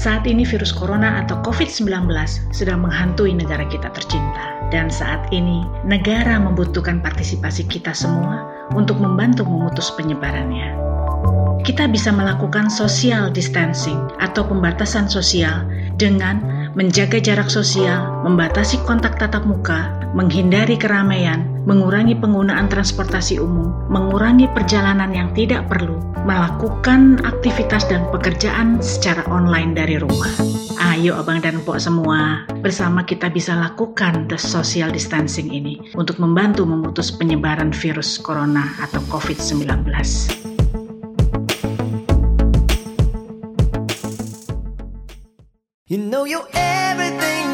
Saat ini virus corona atau COVID-19 sedang menghantui negara kita tercinta. Dan saat ini, negara membutuhkan partisipasi kita semua untuk membantu memutus penyebarannya. Kita bisa melakukan social distancing atau pembatasan sosial dengan menjaga jarak sosial, membatasi kontak tatap muka, menghindari keramaian, mengurangi penggunaan transportasi umum, mengurangi perjalanan yang tidak perlu, melakukan aktivitas dan pekerjaan secara online dari rumah. Ayo abang dan pok semua, bersama kita bisa lakukan the social distancing ini untuk membantu memutus penyebaran virus corona atau COVID-19. You know you're everything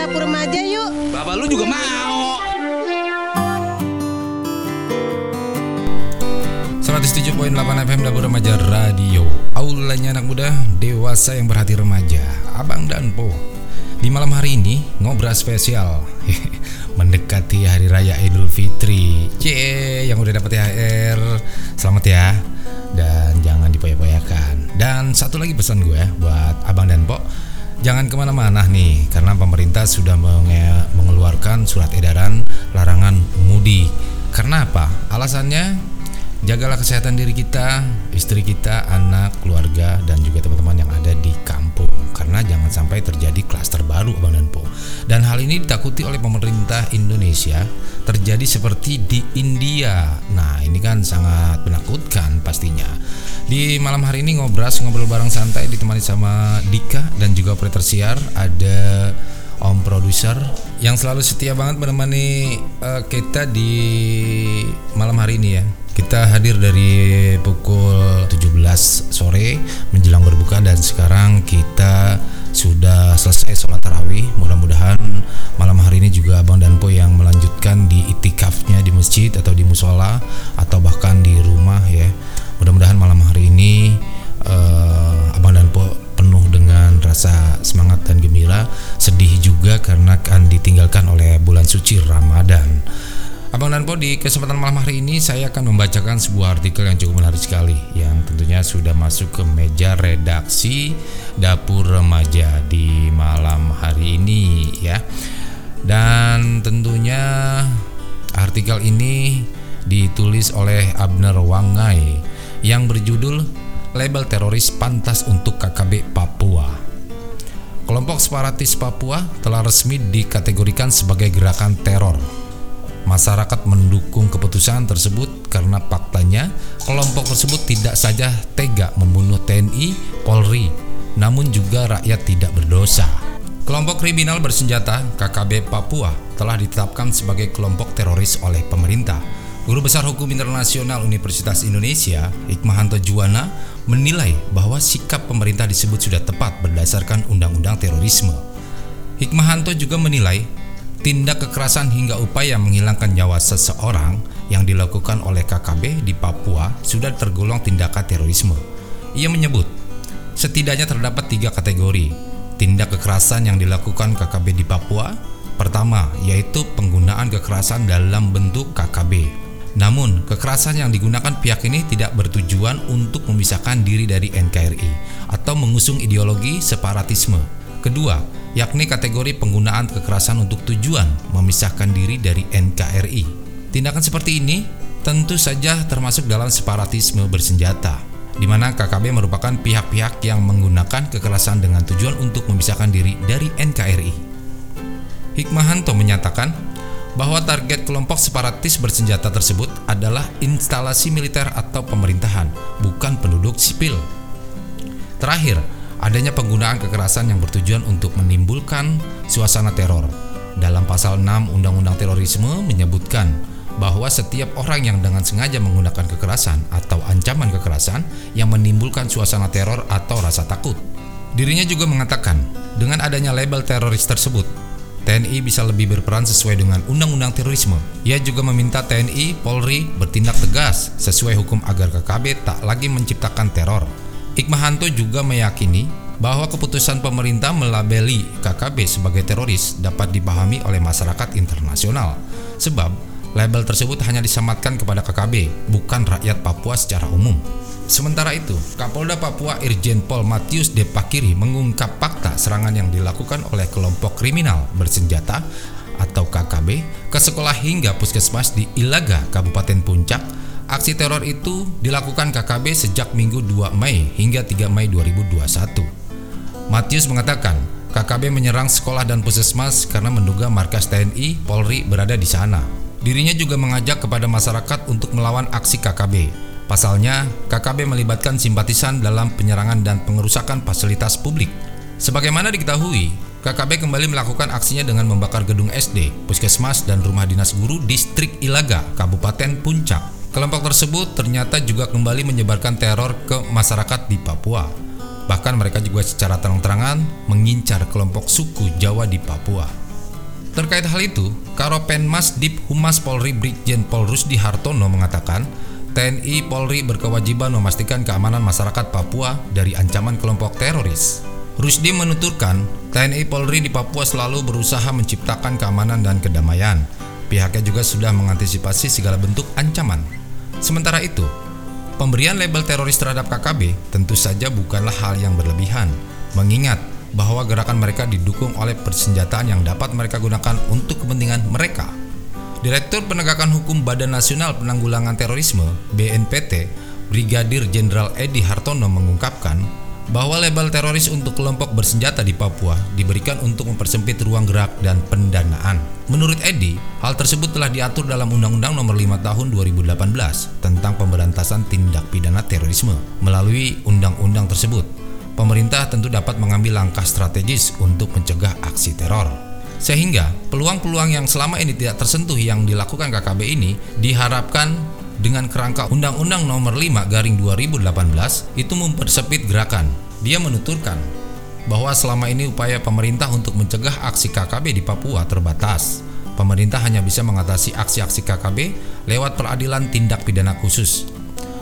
dapur remaja yuk. Bapak lu juga mau. 107.8 FM Dapur Remaja Radio. Aulanya anak muda, dewasa yang berhati remaja. Abang dan Po Di malam hari ini, ngobrol spesial. Mendekati Hari Raya Idul Fitri. Cie, yang udah dapat THR Selamat ya. Dan jangan dipoya-poyakan. Dan satu lagi pesan gue buat Abang dan Po Jangan ke mana-mana nih, karena pemerintah sudah menge- mengeluarkan surat edaran larangan mudik. Karena apa? Alasannya jagalah kesehatan diri kita, istri kita, anak, keluarga, dan juga teman-teman yang ada di kampung. Karena jangan sampai terjadi klaster baru, Abang dan Po. Dan hal ini ditakuti oleh pemerintah Indonesia terjadi seperti di India. Nah, ini kan sangat menakutkan pastinya. Di malam hari ini ngobras ngobrol bareng santai ditemani sama Dika dan juga operator siar ada Om produser yang selalu setia banget menemani eh, kita di malam hari ini ya. Kita hadir dari pukul 17 sore menjelang berbuka dan sekarang kita sudah selesai sholat tarawih. Mudah-mudahan malam hari ini juga Abang dan Po yang melanjutkan di itikafnya di masjid atau di musola atau bahkan di rumah ya. Mudah-mudahan malam hari ini eh, Abang dan Po penuh dengan rasa semangat dan gembira, sedih juga karena akan ditinggalkan oleh bulan suci Ramadan. Abang dan Po di kesempatan malam hari ini saya akan membacakan sebuah artikel yang cukup menarik sekali yang tentunya sudah masuk ke meja redaksi dapur remaja di malam hari ini ya. Dan tentunya artikel ini ditulis oleh Abner Wangai yang berjudul Label Teroris Pantas untuk KKB Papua. Kelompok separatis Papua telah resmi dikategorikan sebagai gerakan teror. Masyarakat mendukung keputusan tersebut karena faktanya kelompok tersebut tidak saja tega membunuh TNI, Polri, namun juga rakyat tidak berdosa. Kelompok kriminal bersenjata KKB Papua telah ditetapkan sebagai kelompok teroris oleh pemerintah. Guru Besar Hukum Internasional Universitas Indonesia, Hikmahanto Juwana, menilai bahwa sikap pemerintah disebut sudah tepat berdasarkan Undang-Undang Terorisme. Hikmahanto juga menilai tindak kekerasan hingga upaya menghilangkan nyawa seseorang yang dilakukan oleh KKB di Papua sudah tergolong tindakan terorisme. Ia menyebut, setidaknya terdapat tiga kategori tindak kekerasan yang dilakukan KKB di Papua. Pertama, yaitu penggunaan kekerasan dalam bentuk KKB. Namun, kekerasan yang digunakan pihak ini tidak bertujuan untuk memisahkan diri dari NKRI atau mengusung ideologi separatisme. Kedua, yakni kategori penggunaan kekerasan untuk tujuan memisahkan diri dari NKRI. Tindakan seperti ini tentu saja termasuk dalam separatisme bersenjata, di mana KKB merupakan pihak-pihak yang menggunakan kekerasan dengan tujuan untuk memisahkan diri dari NKRI. Hikmahanto menyatakan bahwa target kelompok separatis bersenjata tersebut adalah instalasi militer atau pemerintahan, bukan penduduk sipil. Terakhir, adanya penggunaan kekerasan yang bertujuan untuk menimbulkan suasana teror. Dalam pasal 6 Undang-Undang Terorisme menyebutkan bahwa setiap orang yang dengan sengaja menggunakan kekerasan atau ancaman kekerasan yang menimbulkan suasana teror atau rasa takut. Dirinya juga mengatakan, dengan adanya label teroris tersebut, TNI bisa lebih berperan sesuai dengan Undang-Undang Terorisme. Ia juga meminta TNI, Polri bertindak tegas sesuai hukum agar KKB tak lagi menciptakan teror. Hikmahanto juga meyakini bahwa keputusan pemerintah melabeli KKB sebagai teroris dapat dipahami oleh masyarakat internasional. Sebab label tersebut hanya disematkan kepada KKB, bukan rakyat Papua secara umum. Sementara itu, Kapolda Papua Irjen Pol Matius De Pakiri mengungkap fakta serangan yang dilakukan oleh kelompok kriminal bersenjata atau KKB ke sekolah hingga puskesmas di Ilaga, Kabupaten Puncak. Aksi teror itu dilakukan KKB sejak Minggu 2 Mei hingga 3 Mei 2021. Matius mengatakan, KKB menyerang sekolah dan puskesmas karena menduga markas TNI Polri berada di sana. Dirinya juga mengajak kepada masyarakat untuk melawan aksi KKB. Pasalnya, KKB melibatkan simpatisan dalam penyerangan dan pengerusakan fasilitas publik. Sebagaimana diketahui, KKB kembali melakukan aksinya dengan membakar gedung SD, puskesmas, dan rumah dinas guru distrik Ilaga, Kabupaten Puncak. Kelompok tersebut ternyata juga kembali menyebarkan teror ke masyarakat di Papua. Bahkan mereka juga secara terang-terangan mengincar kelompok suku Jawa di Papua. Terkait hal itu, Karopenmas Dip Humas Polri Brigjen Pol Rusdi Hartono mengatakan, TNI Polri berkewajiban memastikan keamanan masyarakat Papua dari ancaman kelompok teroris. Rusdi menuturkan, TNI Polri di Papua selalu berusaha menciptakan keamanan dan kedamaian. Pihaknya juga sudah mengantisipasi segala bentuk ancaman. Sementara itu, Pemberian label teroris terhadap KKB tentu saja bukanlah hal yang berlebihan, mengingat bahwa gerakan mereka didukung oleh persenjataan yang dapat mereka gunakan untuk kepentingan mereka. Direktur Penegakan Hukum Badan Nasional Penanggulangan Terorisme (BNPT), Brigadir Jenderal Edi Hartono mengungkapkan bahwa label teroris untuk kelompok bersenjata di Papua diberikan untuk mempersempit ruang gerak dan pendanaan. Menurut Edi, hal tersebut telah diatur dalam Undang-Undang Nomor 5 Tahun 2018 tentang pemberantasan tindak pidana terorisme. Melalui undang-undang tersebut, pemerintah tentu dapat mengambil langkah strategis untuk mencegah aksi teror. Sehingga peluang-peluang yang selama ini tidak tersentuh yang dilakukan KKB ini diharapkan dengan kerangka Undang-Undang Nomor 5 Garing 2018 itu mempersempit gerakan. Dia menuturkan bahwa selama ini upaya pemerintah untuk mencegah aksi KKB di Papua terbatas. Pemerintah hanya bisa mengatasi aksi-aksi KKB lewat peradilan tindak pidana khusus.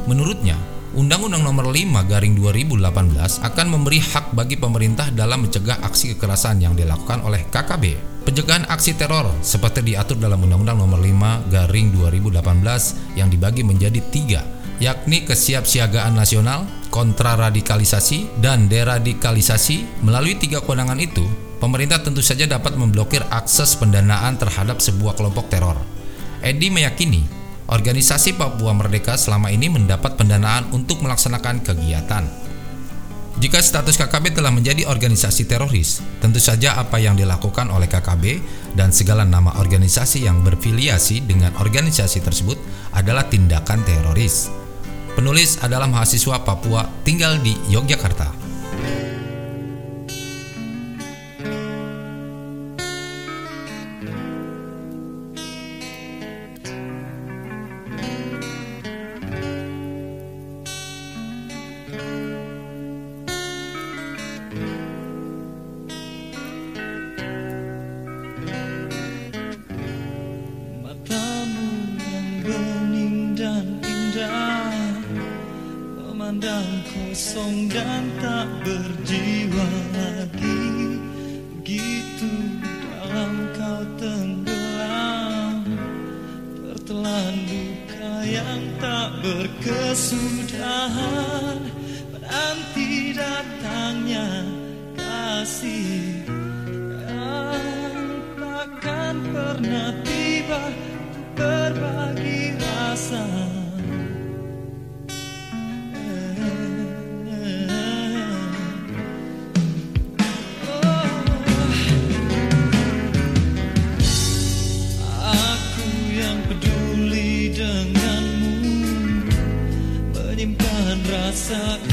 Menurutnya, Undang-Undang Nomor 5 Garing 2018 akan memberi hak bagi pemerintah dalam mencegah aksi kekerasan yang dilakukan oleh KKB Pencegahan aksi teror seperti diatur dalam Undang-Undang Nomor 5 Garing 2018 yang dibagi menjadi tiga, yakni kesiapsiagaan nasional, kontraradikalisasi, dan deradikalisasi. Melalui tiga kewenangan itu, pemerintah tentu saja dapat memblokir akses pendanaan terhadap sebuah kelompok teror. Edi meyakini organisasi Papua Merdeka selama ini mendapat pendanaan untuk melaksanakan kegiatan. Jika status KKB telah menjadi organisasi teroris, tentu saja apa yang dilakukan oleh KKB dan segala nama organisasi yang berfiliasi dengan organisasi tersebut adalah tindakan teroris. Penulis adalah mahasiswa Papua tinggal di Yogyakarta. Kosong dan tak berjiwa lagi. Begitu dalam kau tenggelam Tertelan luka yang tak berkesudahan. Menanti datangnya kasih Yang takkan pernah rasa